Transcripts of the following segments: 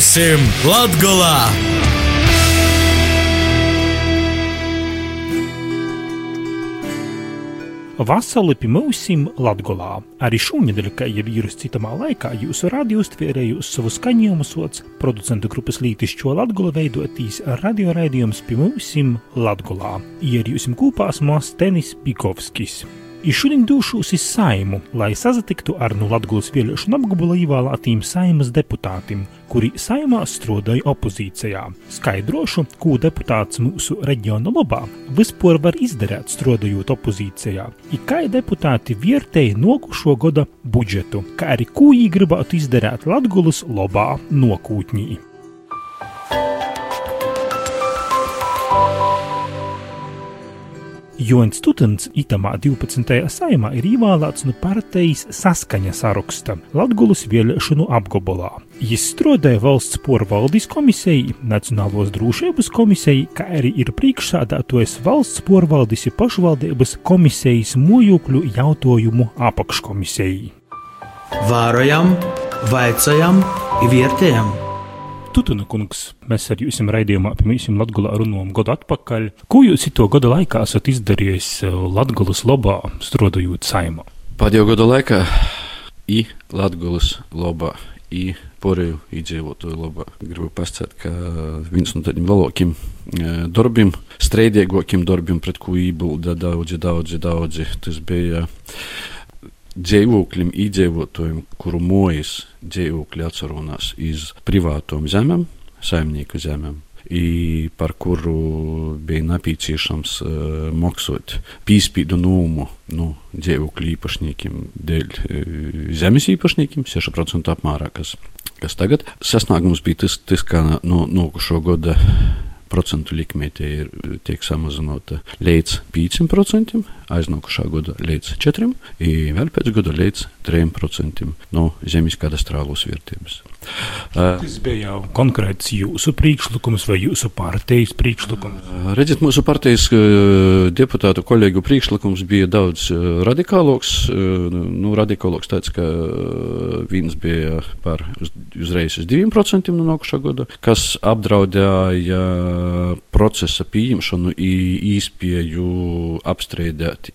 Pimūsim Latgolā! Vasarī pie mums Latvijā. Arī šonadēļ, kā jau vīrus citamā laikā, jūs varat uztvērēt savu skaņojumu sots producentu grupas Lītišķo Latviju veidotīs radioraidījums pie mums Latvijā. Jūs kopā Mās Tenis Pikovskis. I šodien došos uz saimu, lai sazatiktu ar no Latvijas vēlēšanu apgabala ievēlētiem saimas deputātiem, kuri saimā strādāja opozīcijā. Skaidrošu, ko deputāts mūsu reģiona labā vispār var izdarīt strādājot opozīcijā, ir kā deputāti vērtēja nokušo gada budžetu, kā arī ko viņi gribētu izdarīt Latvijas labā nokūtņī. Jons Stutens itamā 12. saimā ir ievēlēts no partijas saskaņa saraksta Latgulas vēlēšanu apgabalā. Viņš strādāja valsts porvaldīs komisijai, Nacionālos drošības komisijai, kā arī ir priekšsādātojs valsts porvaldīs pašvaldības komisijas mojokļu jautājumu apakškomisijai. Vārojam, vaicājam, vērtējam! Tutuna kungs, mēs ar jums raidījumā pirms Latvijā runājām gadu atpakaļ. Ko jūs to gada laikā esat izdarījis eh, Latvijas labā, strādājot saimā? Pēdējo gadu laikā i Latvijas labā, i porēju iedzīvotāju labā. Gribu pasakāt, ka viens no tādiem lielākiem eh, darbiem, streidīgākiem darbiem, pret ko iebilda daudzi, daudzi, daudzi, tas bija dzīvokļiem, iedzīvotājiem, kuru mojas dzīvokļi atcerunās iz privātām zemēm, saimnieku zemēm. I par kuru bija nepieciešams uh, maksāt pīspīdu nūmu nu, dzīvokļu īpašniekiem dēļ uh, zemes īpašniekiem 6% apmērā, kas, kas tagad sasniegums bija tas, tas kā no nākošo gada procentu likme ir, tiek samazināta līdz 5%, aiznākušā gada līdz 4%, un vēl pēc gada līdz 3% no zemes kadastrālus vērtības. Tas bija jau konkrēts jūsu priekšlikums vai jūsu partijas priekšlikums? Redziet, mūsu partijas deputātu kolēģu priekšlikums bija daudz radikālāks. Nu, radikālāks tāds, ka viens bija par uz, uzreiz uz 2% no nākošā gada, kas apdraudēja procesa pieņemšanu, īspēju apstrīdēt,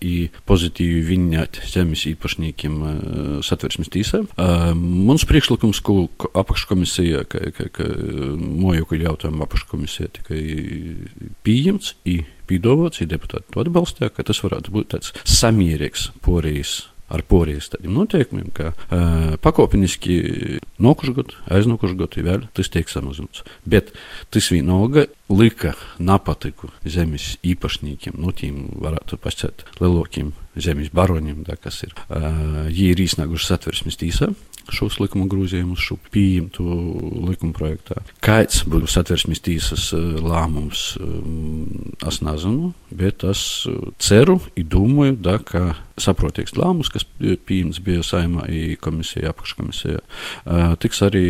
pozitīvi viņņāt zemes īpašniekiem satversmes tīsā. Mums priekšlikums, ko apakškomisija, ka, ka, ka mojoku jautājumu apakškomisija tikai pieņemts, pīdavots, ir deputāti to atbalstīja, ka tas varētu būt tāds samierīgs porijas ar porijas tādiem noteikumiem, ka uh, pakāpeniski gads, aiznākošais gads vēl tas tiek samazināts. Bet tas vienalga lika napatiku zemes īpašniekiem, nu, tiem varētu pasēt lielākiem zemes baroniem, da, kas ir. Viņi ir iznākuši satversmes tīsā šos likuma grozījumus, šo pieņemtu likuma projektā. Kāds būs satversmes tiesas lēmums, es nezinu, bet es ceru, domāju, da, ka saprotīgs lēmums, kas pieņemts bija saimā komisijā, apakškomisijā, tiks arī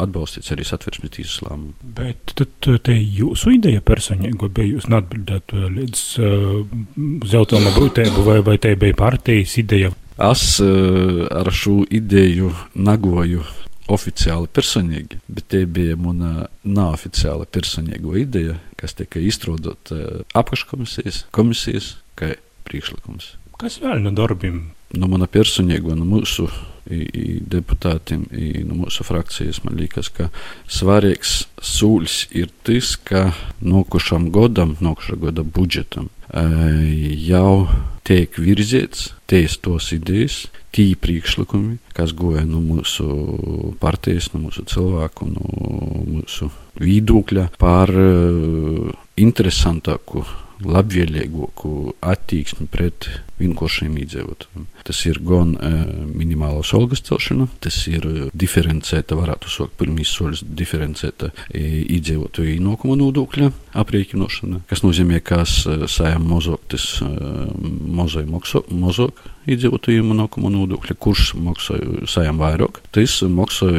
atbalstīts arī satversmes tiesas lēmumu. Bet tad te jūsu ideja personīgi bija jūs neatbildēt līdz uh, zeltainā brūtēbu vai, vai te bija partijas ideja? Es uh, ar šo ideju nagoju oficiāli personīgi, bet te bija mana neoficiāla personīga ideja, kas tika izstrādāta uh, apakškomisijas komisijas kā priekšlikums. Kas vēl no darbiem? No mana personīga, no mūsu i, i deputātiem, i no mūsu frakcijas man liekas, ka svarīgs sūļs ir tas, ka nākošam gadam, nākošā gada budžetam jau tiek virzīts ties tos idejas, tī priekšlikumi, kas goja no mūsu partijas, no mūsu cilvēku, no mūsu viedokļa par interesantāku labvēlīgāku attieksmi pret vienkāršiem iedzīvotājiem. Tas ir gan e, minimālās algas celšana, tas ir diferencēta, varētu saukt, pirmīs soļus diferencēta iedzīvotāju ienākuma nodokļa aprēķinošana, kas nozīmē, ka sājam mozog, tas mozai mozog iedzīvotājiem nākamo nodokļu, kurš maksāja sajām vairāk, tas maksāja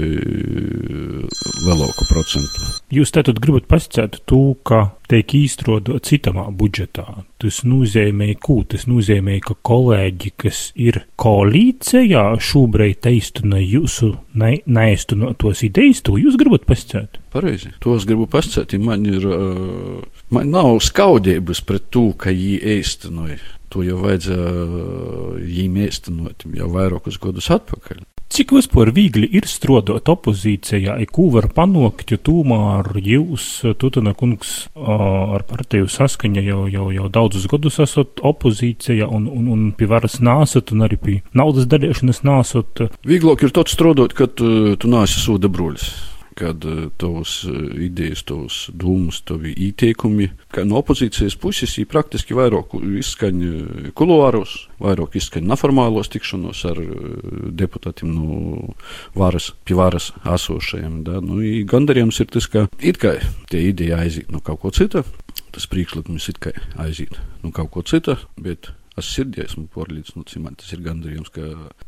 lielāku procentu. Jūs tātad gribat pasakāt to, ka tiek īstenot citamā budžetā. Tas nozīmē, ko tas nozīmē, ka kolēģi, kas ir koalīcijā, šobrīd teistuna jūsu ne, neiztunotos idejas, to jūs gribat pasakāt? Pareizi. To es gribu pasakāt. Man ir, man nav skaudības pret to, ka viņi īstenoja. To jau vajadzēja īstenot jau vairākus gadus atpakaļ. Cik vispār viegli ir strādāt opozīcijā, ko var panākt, jo tomēr jūs, Tutana kungs, ar partiju saskaņa jau, jau, jau daudzus gadus esat opozīcijā un, un, un pie varas nāsat, un arī pie naudas dalīšanas nāsat? Vieglāk ir tot strādāt, kad tu nāsi sūda bruļus kad uh, tavas uh, idejas, tavas domas, tavi ieteikumi, kā no opozīcijas puses, ir praktiski vairāk izskaņ uh, kuluāros, vairāk izskaņ neformālos tikšanos ar deputātiem no varas, pie varas esošajiem. Da? Nu, gandarījums ir tas, ka it kā tie ideja aiziet no kaut ko cita, tas priekšlikums it kā aiziet no kaut ko cita, bet es sirdī esmu pārliecināts, man tas ir gandarījums, ka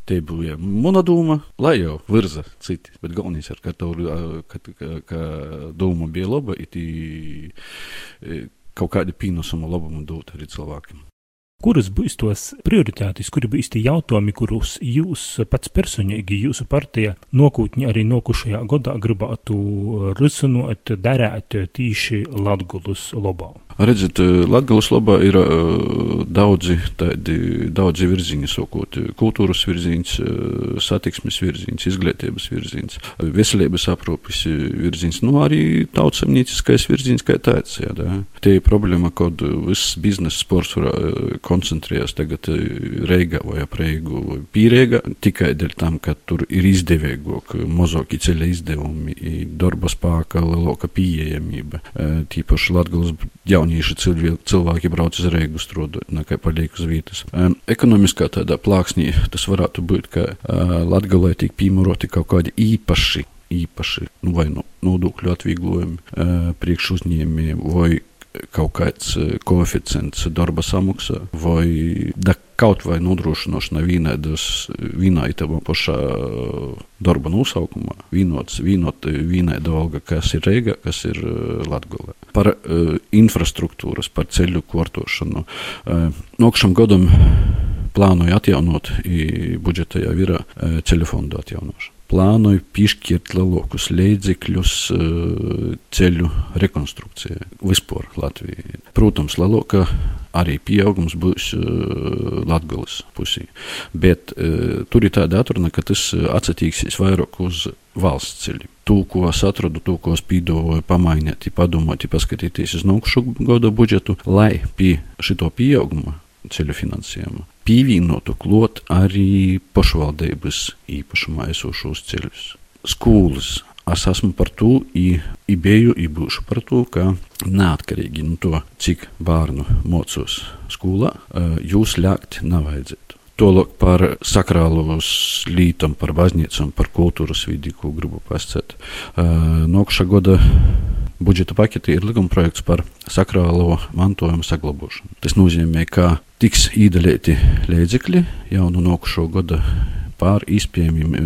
te bija mana doma, lai jau virza citi. Bet galvenais ir, ka, tev, ka, ka, ka doma bija laba, it kaut kādi pīnusuma labumu dot arī cilvēkiem. Kuras būs tos prioritātes, kuri būs tie jautājumi, kurus jūs pats personīgi, jūsu partija, nokūtņi arī nokušajā gadā gribētu risināt, darēt tīši Latgulas lobā? Redziet, Latvijas labā ir uh, daudzi, tādi, daudzi virziņi, sakot, kultūras virziens, satiksmes virziens, izglītības virziens, veselības aprūpes virziens, nu arī tautsamnieciskais virziens kā tāds. Jā, tā. Tie ir problēma, kad viss biznesa sports koncentrējas tagad Reigā vai ap Reigu vai Pīrēgā tikai dēļ tam, ka tur ir izdevīgāk, mazāki ceļa izdevumi, darba spēka, lielāka pieejamība, tīpaši Latvijas jauni jaunieši cilvēki brauc uz Reigu strādāt, nekā paliek uz vietas. Ekonomiskā tādā plāksnī tas varētu būt, ka Latgalē tiek piemēroti kaut kādi īpaši, īpaši nu, vai nu, nodokļu atvieglojumi priekš uzņēmējiem vai kaut kāds koeficients darba samaksā vai da kaut vai nodrošināšana vienādas, vienā itā pašā darba nosaukumā, vienots, vienot, vienāda alga, kas ir Reiga, kas ir Latgolē. Par uh, infrastruktūras, par ceļu kvartošanu. Uh, Nokšam gadam plānoju atjaunot, budžetā jau ir uh, ceļu fondu atjaunošana plānoju piešķirt lielākus līdzekļus ceļu rekonstrukcijai vispār Latvijai. Protams, lielāka arī pieaugums būs Latvijas pusē. Bet tur ir tāda atruna, ka tas atsatīksies vairāk uz valsts ceļiem. To, ko es atradu, to, ko es pīdoju, pamainīt, padomāt, paskatīties uz nākušo gada budžetu, lai pie šito pieauguma ceļu finansējuma pievienotu klot arī pašvaldības īpašumā esošos ceļus. Skolas Es esmu par to, i biju, i būšu par to, ka neatkarīgi no to, cik bērnu mocos skolā, jūs ļakt nevajadzētu. Tolok par sakrālos lītam, par baznīcām, par kultūras vidi, ko gribu pasakāt. Nokšā gada budžeta paketī ir likuma projekts par sakrālo mantojumu saglabāšanu. Tas nozīmē, ka tiks īdalēti līdzekļi jau no nākošo gada pār izpējamiem e,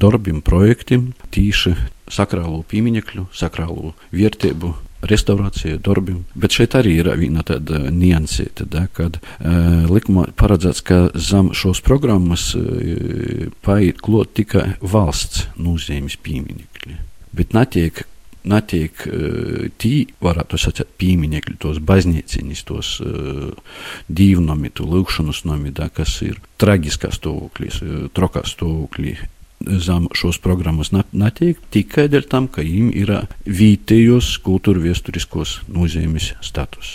darbiem, projektiem, tīši sakrālo pieminekļu, sakrālo vērtību restaurācija, darbiem. Bet šeit arī ir viena tāda niansēta, da, kad uh, likumā paredzēts, ka zem šos programmas uh, paiet klot tikai valsts nozīmes pieminekļi. Bet netiek netiek uh, tī, varētu sacīt, pīmiņekļi, tos baznīciņas, tos uh, dīvnami, to lūkšanas nami, da, kas ir traģiskā stāvoklī, uh, trokā stāvoklī. Zem šos programmas netiek tikai dēļ tam, ka viņiem ir vietējos kultūra vēsturiskos nozīmes status.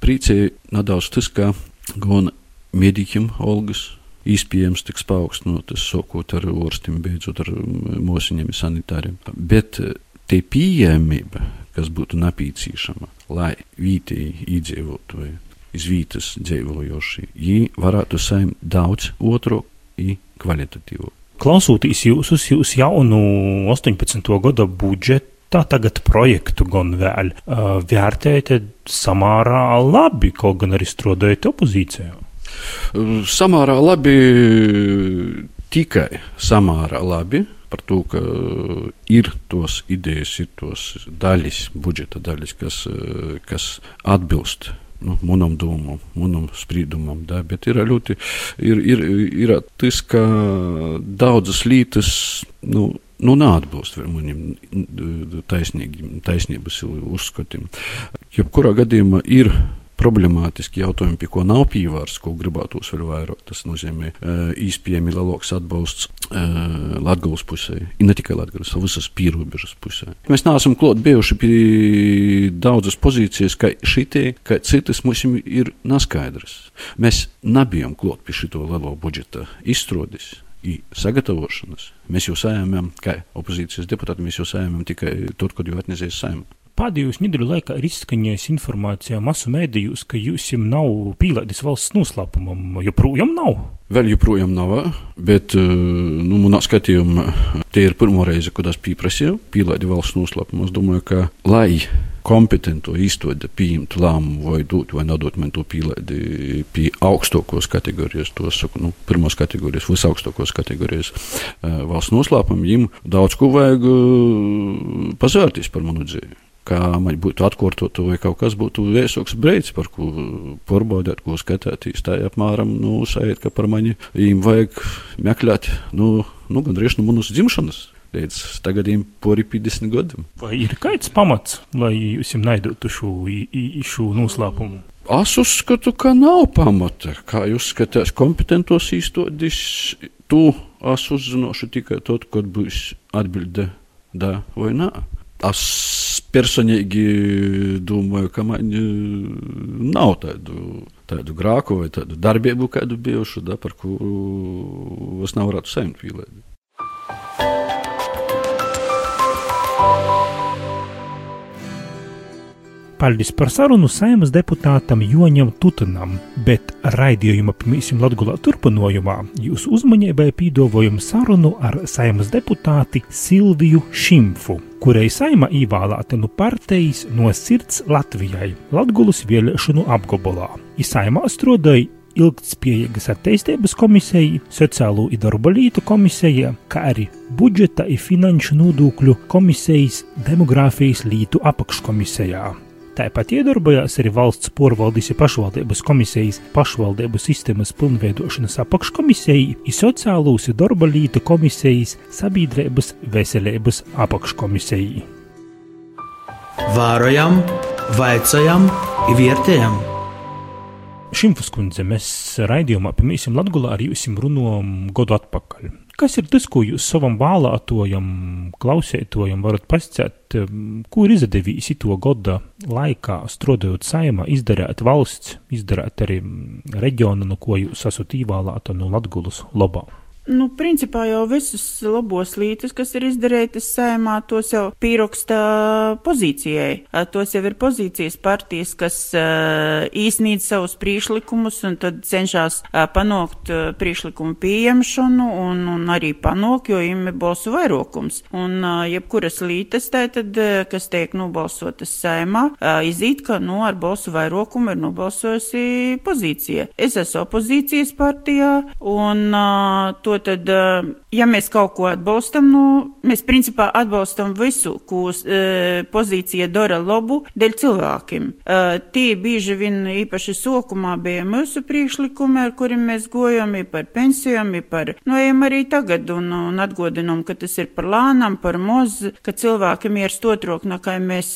Priecēja nedaudz tas, ka gan mediķim Olgas iespējams tiks paaugstinātas, sākot ar orstim, beidzot ar mūsiņiem sanitāriem. Bet te pieejamība, kas būtu nepieciešama, lai vietēji iedzīvotāji, iz vietas dzīvojoši, viņi varētu saņemt daudz otru un kvalitatīvu. Klausoties jūsu, jūs jaunu 18. gada budžetu, tā tagad projektu gan vēl uh, vērtējat samārā labi, kaut gan arī strādājat opozīcijā. Samārā labi, tikai samārā labi par to, ka ir tos idejas, ir tos daļas, budžeta daļas, kas, kas atbilst nu, manam domam, manam spriedumam. Da, bet ir ļoti ir, ir, ir tas, ka daudzas lietas nu, nu, neatbilst maniem taisnības uzskatiem. Jebkurā gadījumā ir problemātiski jautājumi, pie ko nav pīvārs, ko gribētos vēl vairāk. Tas nozīmē īspējami lielāks atbalsts Latvijas pusē, ne tikai Latvijas, bet visas pierobežas pusē. Mēs neesam klāt bijuši pie daudzas pozīcijas, ka šitie, ka citas mums ir neskaidrs. Mēs nebijām klāt pie šito lielo budžeta izstrādes sagatavošanas. Mēs jau saimām, kā opozīcijas deputāti, mēs jau saimām tikai tad, kad jau atnesīs saimā. Pēdējos nedēļu laikā ir izskanējusi informācija masu mēdījos, ka jums nav pīlēdis valsts noslēpumam. Joprojām nav. Vēl joprojām nav, bet nu, manā skatījumā tie ir pirmo reizi, kad es pieprasīju pīlēdi valsts noslēpumu. Es domāju, ka lai kompetento izstādi pieņemtu lēmumu vai dot vai nedot man to pīlēdi pie augstākos kategorijas, to saku, nu, pirmos kategorijas, visaugstākos kategorijas valsts noslēpumu, viņam daudz ko vajag pazvērties par manu dzīvi kā man būtu atkārtot, vai kaut kas būtu viesoks breids, par ko pārbaudīt, ko skatīties. Tā apmēram, nu, sajūt, ka par mani viņiem vajag meklēt, nu, nu gandrīz no manas dzimšanas. Līdz tagadiem pori 50 gadiem. Vai ir kāds pamats, lai jūs jums naidotu šo, šo noslēpumu? Es uzskatu, ka nav pamata. Kā jūs skatāt, kompetentos īstenības, to es uzzināšu tikai tad, kad būs atbilde da vai nē. Es personīgi domāju, ka man nav tādu, tādu grāku vai tādu darbību, kādu bijušu, da, par kuru es nevarētu saņemt pīlēdi. Paldies par sarunu saimas deputātam Joņam Tutanam, bet raidījuma pirmīsim Latgulā turpinojumā jūs uzmanībai pīdovojam sarunu ar saimas deputāti Silviju Šimfu, kurai saima īvālāta nu partijas no sirds Latvijai Latgulas vēlēšanu apgabalā. I saimā strodai ilgtspējīgas attīstības komisija, sociālo un darba lietu komisija, kā arī budžeta un finanšu nodokļu komisijas demogrāfijas lietu apakškomisijā. Tāpat iedarbojās arī valsts porvaldīs un pašvaldības komisijas pašvaldību sistēmas pilnveidošanas apakškomisija, sociālūs un darba lītu komisijas sabiedrības veselības apakškomisija. Vārojam, vaicājam, vērtējam! Šimfus kundze, mēs raidījumā pirmīsim Latgulā ar jums runājam godu atpakaļ. Kas ir tas, ko jūs savam vēlētojam, klausētojam varat pasciet, ko ir izdevījis to gada laikā, strādājot saimā, izdarīt valsts, izdarīt arī reģionu, no ko jūs esat īvēlēta no Latgulas labā? Nu, principā jau visus labos lītus, kas ir izdarītas sēmā, tos jau pieraksta pozīcijai. Tos jau ir pozīcijas partijas, kas īsnīdz savus priešlikumus un tad cenšas panākt priešlikumu pieņemšanu un, un arī panākt, jo им ir balsu vairākums. Un jebkuras lītas tātad, kas tiek nobalsotas sēmā, izīt, ka, nu, ar balsu vairākumu ir nobalsojusi pozīcija. Es esmu opozīcijas partijā un to tad, ja mēs kaut ko atbalstam, nu, mēs principā atbalstam visu, ko pozīcija dara labu dēļ cilvēkiem. Tie bieži vien īpaši sokumā bija mūsu priekšlikumi, ar kuriem mēs gojam, ir par pensijām, ir par, nu, ejam arī tagad un, un atgodinam, ka tas ir par lānām, par moz, ka cilvēkiem ir stotrok, nekā mēs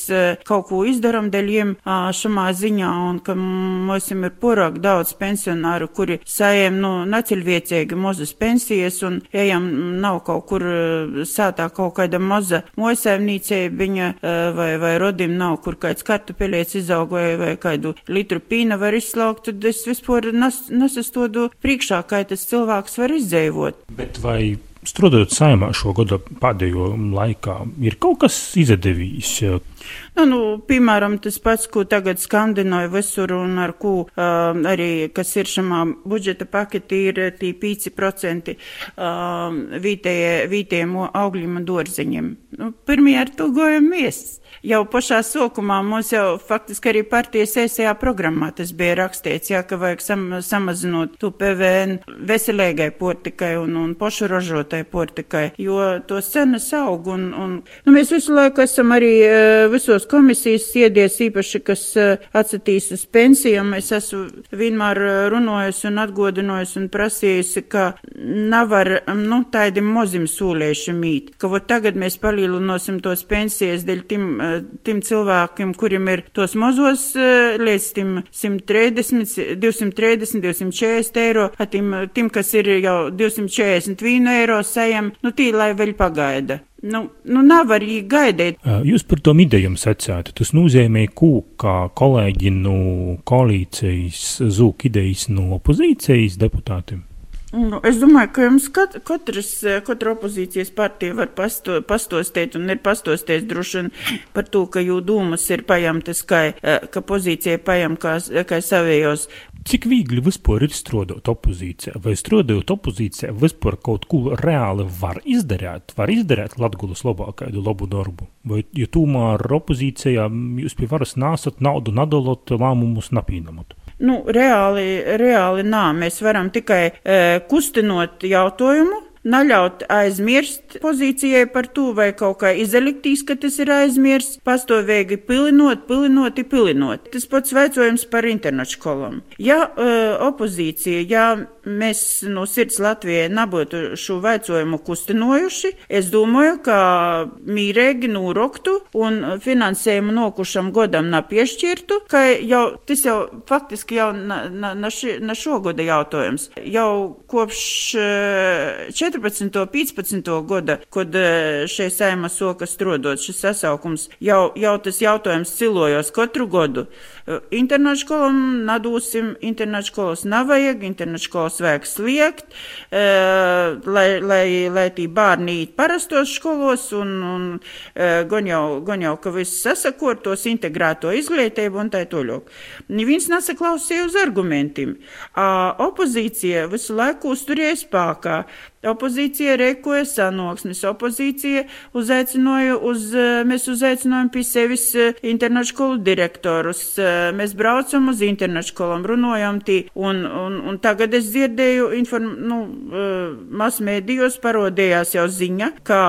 kaut ko izdaram dēļ jiem šamā ziņā un ka mums ir porāk daudz pensionāru, kuri sajiem, nu, naciļviecīgi mozas pensijas pensijas un ejam nav kaut kur eh, sātā kaut kāda maza mojsaimnīcē, viņa eh, vai, vai rodim nav kur kāds kartupeļiets izaug vai, vai kādu litru pīna var izslaukt, tad es vispār nes, nesastodu priekšā, kā tas cilvēks var izdzīvot. Bet vai Strādājot saimā šo gadu pēdējo laikā, ir kaut kas izdevījis, Nu, nu, piemēram, tas pats, ko tagad skandinoja visur un ar ko uh, arī, kas ir šamā budžeta paketi, ir tī 5% uh, vītējie, vītējiem augļiem un dārziņiem. Nu, pirmie ar to gojamies. Jau pašā sokumā mums jau faktiski arī partijas ēsajā programmā tas bija rakstīts, jā, ka vajag sam, samazinot tu PVN veselīgai portikai un, un pošu ražotai portikai, jo tos cenas aug un, un nu, mēs visu laiku esam arī uh, visos komisijas iedies īpaši, kas uh, atsatīs uz pensijām. Es esmu vienmēr runājusi un atgodinājusi un prasījusi, ka nav ar, nu, tādi mozim sūlieši mīt, ka vot tagad mēs palielinosim tos pensijas dēļ tim, tim cilvēkiem, kuriem ir tos mazos līdz tim 130, 230, 240 eiro, a tim, tim, kas ir jau 241 eiro sajam, nu tī, lai vēl pagaida. Nu, nu nav arī gaidīt. Jūs par tom idejām secētu. Tas nozīmē, kā kolēģi no koalīcijas zūk idejas no opozīcijas deputātiem? Nu, es domāju, ka jums kat, katrs, katra opozīcijas partija var pasto, pastostēt un ir pastostēt droši vien par to, ka jū dūmas ir pajamtas, kā, ka pozīcija pajam kā, kā savējos. Cik viegli vispār ir strādāt opozīcijā? Vai strādājot opozīcijā vispār kaut ko reāli var izdarīt? Var izdarīt Latgulas labākaidu labu darbu? Vai, ja tomēr opozīcijā jūs pie varas nāsat naudu nadalot, lēmumus napīnamot? Nu, reāli, reāli nā, mēs varam tikai e, kustinot jautājumu, Naļaut aizmirst pozīcijai par to, vai kaut kā izeliktīs, ka tas ir aizmirsts, pastāvīgi pilinot, pilinot, pilinot. Tas pats veicojums par internetu skolām. Ja uh, opozīcija, ja mēs no sirds Latvijai nebūtu šo veicojumu kustinojuši, es domāju, ka mīrēgi nūroktu un finansējumu nokušam godam nepiešķirtu, ka jau tas jau faktiski jau na, na, na, ši, na šogada jautājums. Jau kopš uh, 14. 15. gada, kad šie saima soka strodot šis sasaukums, jau, jau tas jautājums cilojos katru gadu. E, internetu skolām nadūsim, internetu skolas nevajag, internetu skolas vajag sliegt, e, lai, lai, lai tī bērni īt parastos skolos un, un gan jau, gan jau, ka viss sasakortos, integrēto izglītību un tā toļok. Neviens nesaklausīja uz argumentiem. Opozīcija visu laiku uzturēja spēkā. Opozīcija rēkoja sanoksmes, opozīcija uzaicināja uz, eh, mēs uzaicinājām pie sevis eh, internetu skolu direktorus, eh, mēs braucam uz internetu skolām, runājam tī, un, un, un tagad es dzirdēju, inform, nu, masmēdījos parodījās jau ziņa, ka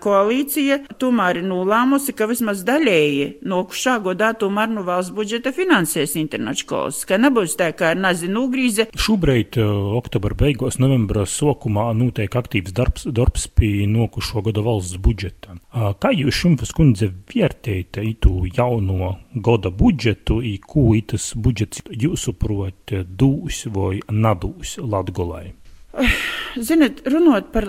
koalīcija tomēr ir nolēmusi, ka vismaz daļēji nokušā godā tomēr no valsts budžeta finansēs internetu skolas, ka nebūs tā, kā ir nazinu grīze. Šobrīd, oktobra beigās, novembra sokumā, notiek aktīvs darbs, darbs pie nokušo gada valsts budžeta. Kā jūs šimtas kundze vērtējat itu jauno gada budžetu, i ko itas budžets jūsuprot dūs vai nadūs Latgolai? Ziniet, runot par,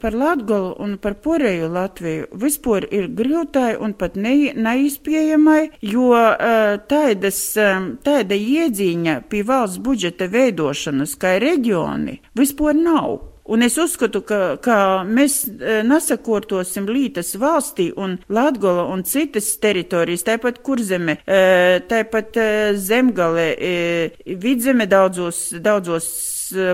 par Latgolu un par porēju Latviju, vispār ir grūtai un pat ne, neizpējamai, jo tādas, tāda iedzīņa pie valsts budžeta veidošanas kā reģioni vispār nav. Un es uzskatu, ka, ka mēs e, nesakortosim Lītas valstī un Latgola un citas teritorijas, tāpat kurzeme, e, tāpat e, zemgale, vidzeme daudzos, daudzos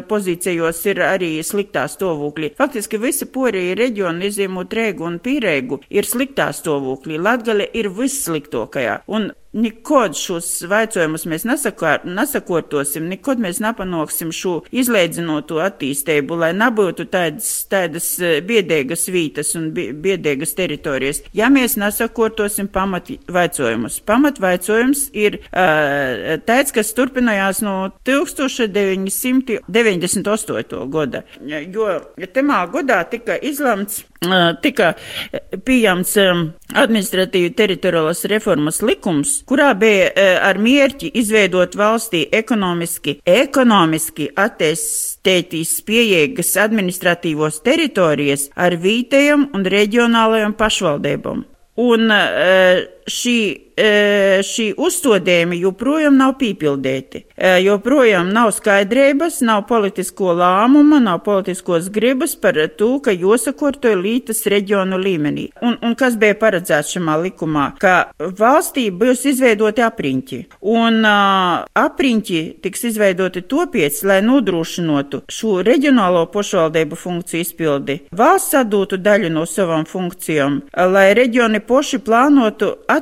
pozīcijos ir arī sliktā stāvoklī. Faktiski visi porija reģioni, izņemot Rēgu un Pīrēgu, ir sliktā stāvoklī. Latgale ir vissliktokajā. Un Nekod šos vaicojumus mēs nesakor, nesakortosim, nekod mēs nepanāksim šo izlīdzinoto attīstību, lai nebūtu tādas, tādas e, biedēgas vītas un biedēgas teritorijas. Ja mēs nesakortosim pamatvaicojumus, pamatvaicojums ir uh, tāds, kas turpinājās no 1998. gada, jo temā godā tika izlemts tika pieņemts administratīvi teritoriālas reformas likums, kurā bija ar mērķi izveidot valstī ekonomiski, ekonomiski attēstētīs pieejīgas administratīvos teritorijas ar vītējiem un reģionālajiem pašvaldībām. Un šī, šī uzstādījumi joprojām nav pīpildēti. Joprojām nav skaidrības, nav politisko lēmuma, nav politiskos gribas par to, ka jāsakorto lītas reģionu līmenī. Un, un kas bija paredzēts šajā likumā? Ka valstī būs izveidoti apriņķi. Un uh, apriņķi tiks izveidoti topiec, lai nodrošinotu šo reģionālo pašvaldību funkciju izpildi. Valsts atdūtu daļu no savām funkcijām, lai reģioni poši plānotu attīstību,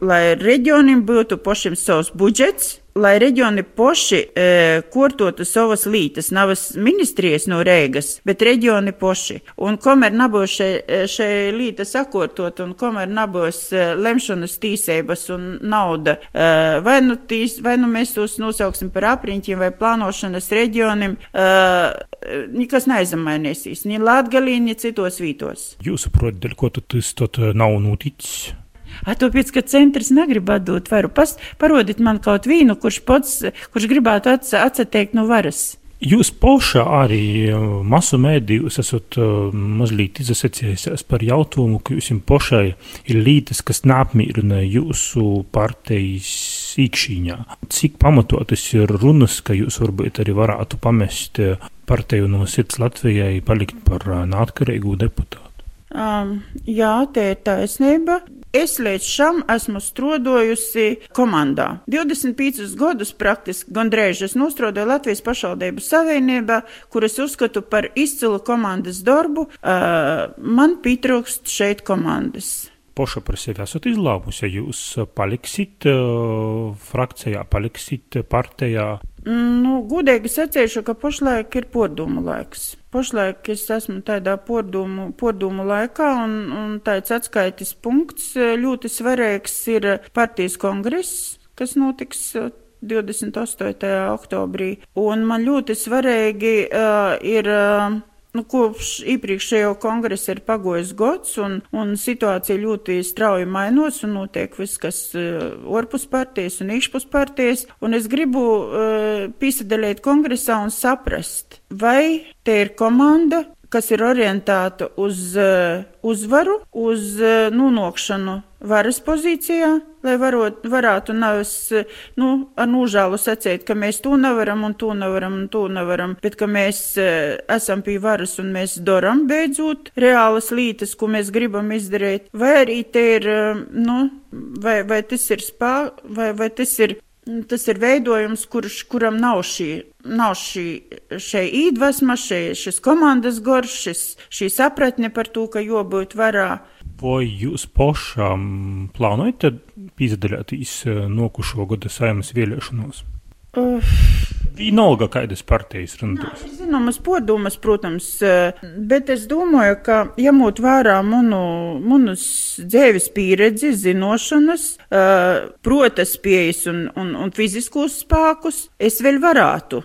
lai reģionim būtu pošiem savs budžets, lai reģioni poši e, kortotu savas lītas, navas ministrijas no Rēgas, bet reģioni poši. Un kamēr nebūs šai, šai līta sakortot un kamēr nebūs e, lemšanas tīsības un nauda, e, vai nu, tīs, vai nu mēs tos nosauksim par apriņķiem vai plānošanas reģionim, e, nekas neizmainīsīs, ni Latgalī, ni citos vītos. Jūsu prot, dēļ ko tas tad nav noticis? A, tāpēc, ka centrs negrib atdot varu. Pas, parodiet man kaut vienu, kurš pats, kurš gribētu atsateikt no varas. Jūs pašā arī uh, masu mēdījos esat uh, mazliet izsacījusies par jautājumu, ka jums pašai ir lītas, kas neapmierina jūsu partijas īkšķīņā. Cik pamatotas ir runas, ka jūs varbūt arī varētu pamest uh, partiju no sirds Latvijai, palikt par neatkarīgu deputātu? Um, jā, tā ir taisnība. Es līdz šam esmu strodojusi komandā. 25 gadus praktiski gandrīz es nostrodoju Latvijas pašvaldību savienībā, kuras uzskatu par izcilu komandas darbu. Man pietrūkst šeit komandas paša par sevi esat izlēmusi, ja jūs paliksit frakcijā, paliksit partijā? Nu, gudīgi sacīšu, ka pašlaik ir pordumu laiks. Pašlaik es esmu tādā pordumu, pordumu laikā, un, un tāds atskaitis punkts e, ļoti svarīgs ir partijas kongress, kas notiks 28. E, oktobrī. Un man ļoti svarīgi uh, ir. Uh, Nu, kopš iepriekšējo kongresa ir pagojis gads, un, un situācija ļoti strauji mainās, un notiek viss, kas uh, ārpus partijas un iekšpus partijas. Un es gribu uh, piesaistīt kongresā un saprast, vai te ir komanda, kas ir orientēta uz uh, uzvaru, uz uh, nonākšanu varas pozīcijā, lai varot, varētu nevis uh, nu, ar nožēlu sacīt, ka mēs to nevaram un to nevaram un to nevaram, bet ka mēs esam pie varas un mēs daram beidzot reālas lietas, ko mēs gribam izdarīt, vai arī te ir, nu, vai, vai tas ir spā, vai, vai tas ir Tas ir veidojums, kurš, kuram nav šī, nav šī, šī īdvesma, šī, šis komandas gorš, šis, šī sapratne par to, ka jābūt varā. Vai jūs pašām plānojat piedalīties eh, nokušo gada saimas vēlēšanos? Uh. Vienalga, kādas partijas runājas. Zināmas podumas, protams, eh, bet es domāju, ka ņemot vērā manu, manas dzīves pieredzi, zinošanas, eh, protas pieejas un, un, un fiziskos spēkus, es vēl varētu.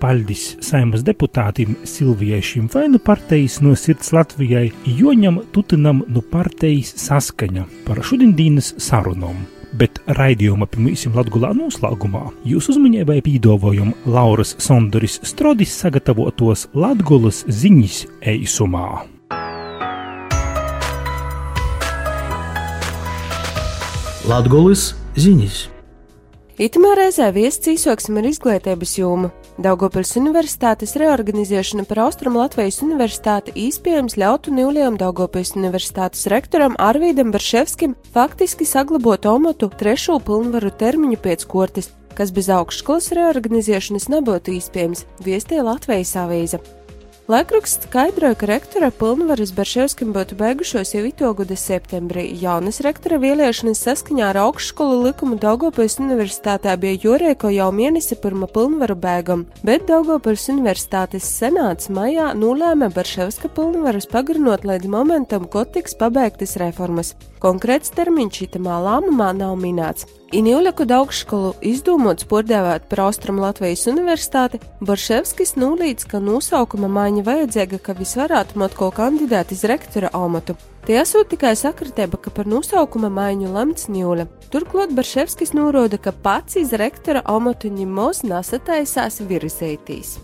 Paļdis saimas deputātim Silvijai Šimfainu partijas no sirds Latvijai, Joņam Tutinam no partijas saskaņa par šodienas sarunām. Bet raidījuma pirmīsim Latgulā noslēgumā jūs uzmanībai pīdovojam Lauras Sondoris Strodis sagatavotos Latgulas ziņas eisumā. Latgulas ziņas. Itamā reizē viesis īsoksim ar izglītības jomu. Daugopils Universitātes reorganizēšana par Austrum Latvijas Universitāti īspējams ļautu Nīlijam Daugopils Universitātes rektoram Arvīdam Barševskim faktiski saglabot omatu trešo pilnvaru termiņu pēc kortes, kas bez augšskolas reorganizēšanas nebūtu iespējams, viestīja Latvijas avīze. Laikraksts skaidroja, ka rektora pilnvaras Berševskim būtu beigušos jau ito gada septembrī. Jaunas rektora vēlēšanas saskaņā ar augšskolu likumu Daugopils universitātē bija jūrēko jau mēnesi pirma pilnvaru bēgam, bet Daugopils universitātes senāts maijā nolēma Berševska pilnvaras pagarinot līdz momentam, kad tiks pabeigtas reformas. Konkrēts termiņš šitamā lēmumā nav minēts. Inīļaku augšskolu izdomāts pārdēvēt par Austrum Latvijas universitāti, Borševskis nūlīdz, ka nosaukuma maiņa vajadzīga, ka visvarētu motko kandidēt iz rektora amatu. Tie esot tikai sakritība, ka par nosaukuma maiņu lemts Ņūle. Turklāt Borševskis norāda, ka pats iz rektora amatu ņemos nesataisās virsētīs.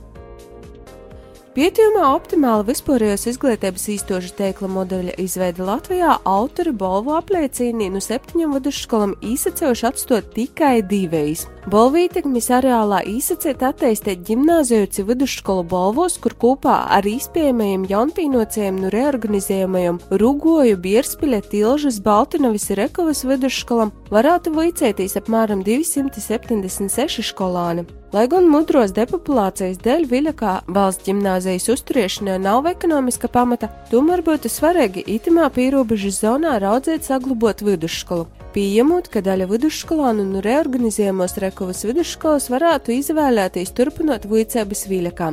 Pētījumā optimāla vispārējās izglītības īstoša teikla modeļa izveida Latvijā autori Bolvu apliecīnī no septiņām vidusskolām īsacējuši atstot tikai divējas. Bolvu ietekmes areālā īsacēt atteistēt ģimnāziju vidusskolu Bolvos, kur kopā ar izpējamajiem jaunpīnocējiem no reorganizējumajiem Rugoju, Bierspiļa, Tilžas, Baltinavis ir Rekovas vidusskolam varētu vicētīs apmēram 276 skolāni. Lai gan mudros depopulācijas dēļ Viļakā valsts ģimnāzijas uzturēšanai nav ekonomiska pamata, tomēr būtu svarīgi itimā pierobežas zonā raudzēt saglabot vidusskolu. Pieņemot, ka daļa vidusskolānu un reorganizējumos Rekovas vidusskolas varētu izvēlēties turpinot vicēbas Viļakā.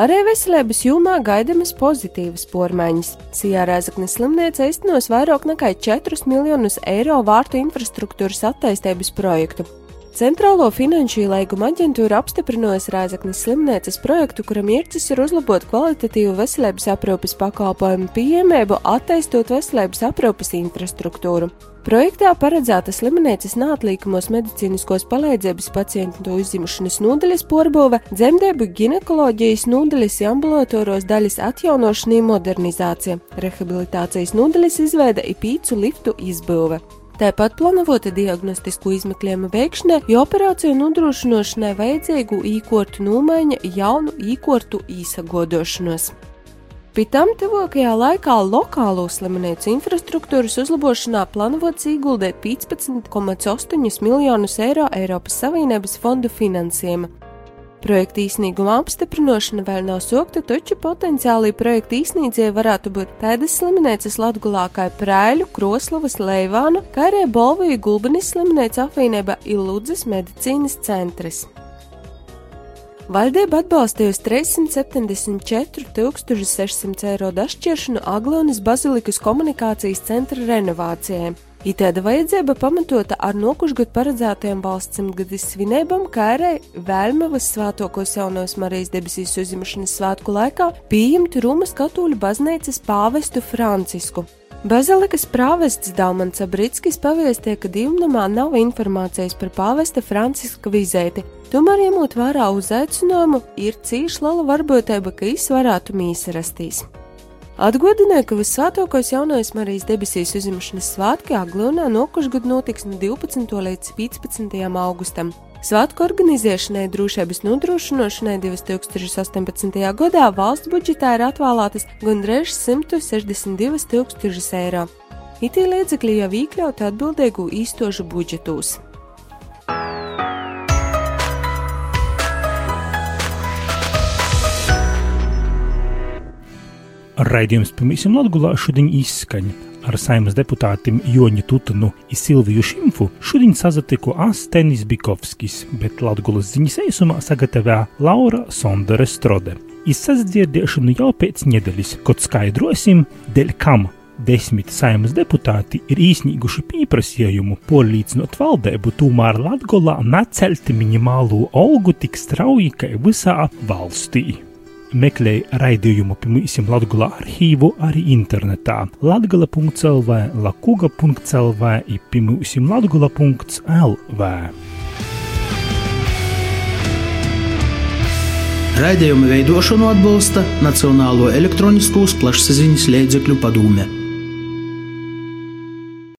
Arī veselības jomā gaidamas pozitīvas pormaiņas. Sijā Rēzaknes slimnīca iztenos vairāk nekā 4 miljonus eiro vārtu infrastruktūras attīstības projektu, Centrālo finanšu ielaigumu aģentūra apstiprinājusi Rēzaknes slimnīcas projektu, kuram mērķis ir uzlabot kvalitatīvu veselības aprūpes pakalpojumu pieejamību, attīstot veselības aprūpes infrastruktūru. Projektā paredzēta slimnīcas neatliekamos medicīniskos palīdzības pacientu uzņemšanas nodaļas porbūve, dzemdību ginekoloģijas nodaļas ambulatoros daļas atjaunošana un modernizācija, rehabilitācijas nodaļas izveida ir pīcu liftu izbūve. Tāpat plānota diagnostisku izmeklējumu veikšanai, jo operāciju nodrošināšanai vajadzīgu īkortu nomaiņa jaunu īkortu īsagodošanos. Pēc tam tuvākajā laikā lokālo slimnīcu infrastruktūras uzlabošanā plānots ieguldīt 15,8 miljonus eiro Eiropas Savienības fondu finansējuma, Projekta īsnīguma apstiprināšana vēl nav sokta, taču potenciāli projekta īsnīdzēji varētu būt tādas slimnīcas Latgulā kā Prēļu, Kroslavas, Leivānu, kā arī Bolviju Gulbenis slimnīca apvienība Iludzes medicīnas centrs. Valdība atbalstījusi 374 600 eiro dašķiršanu Aglonas bazilikas komunikācijas centra renovācijai. Itēda vajadzība pamatota ar nokušgad paredzētajām valsts simtgadis svinībām, kā arī Vēlmavas svētokos jaunos Marijas debesīs uzņemšanas svētku laikā pieņemt Rūmas katoļu baznīcas pāvestu Francisku. Bazilikas prāvests Dalmans Abritskis pavēstīja, ka divnamā nav informācijas par pāvesta Franciska vizēti, tomēr ņemot vērā uzaicinājumu, ir cīši liela varbūtība, ka viņš varētu mīsarastīs. Atgādināja, ka visvētākais jaunais Marijas debesīs uzņemšanas svētki Aglonā nokušgad notiks no 12. līdz 15. augustam. Svētku organizēšanai drošības nodrošināšanai 2018. gadā valsts budžetā ir atvēlētas gandrīz 162 tūkstošus eiro. Itī līdzekļi jau iekļauti atbildīgu īstošu budžetos. Raidījums Pamīsim Latgulā šodien izskaņa. Ar saimas deputātiem Joņu Tutanu un Silviju Šimfu šodien sazatiku Astenis Bikovskis, bet Latgulas ziņas eisumā sagatavā Laura Sondere Strode. Izsasdzirdēšanu jau pēc nedēļas, kad skaidrosim, dēļ kam desmit saimas deputāti ir īsnīguši pieprasījumu porlīdzinot valdību, tomēr Latgolā necelti minimālo algu tik strauji kā visā valstī meklēja raidījumu pirmīsim Latgula arhīvu arī internetā latgala.lv, lakuga.lv i pirmīsim latgula.lv. Raidījumu veidošanu atbalsta Nacionālo elektroniskos plašsaziņas līdzekļu padome.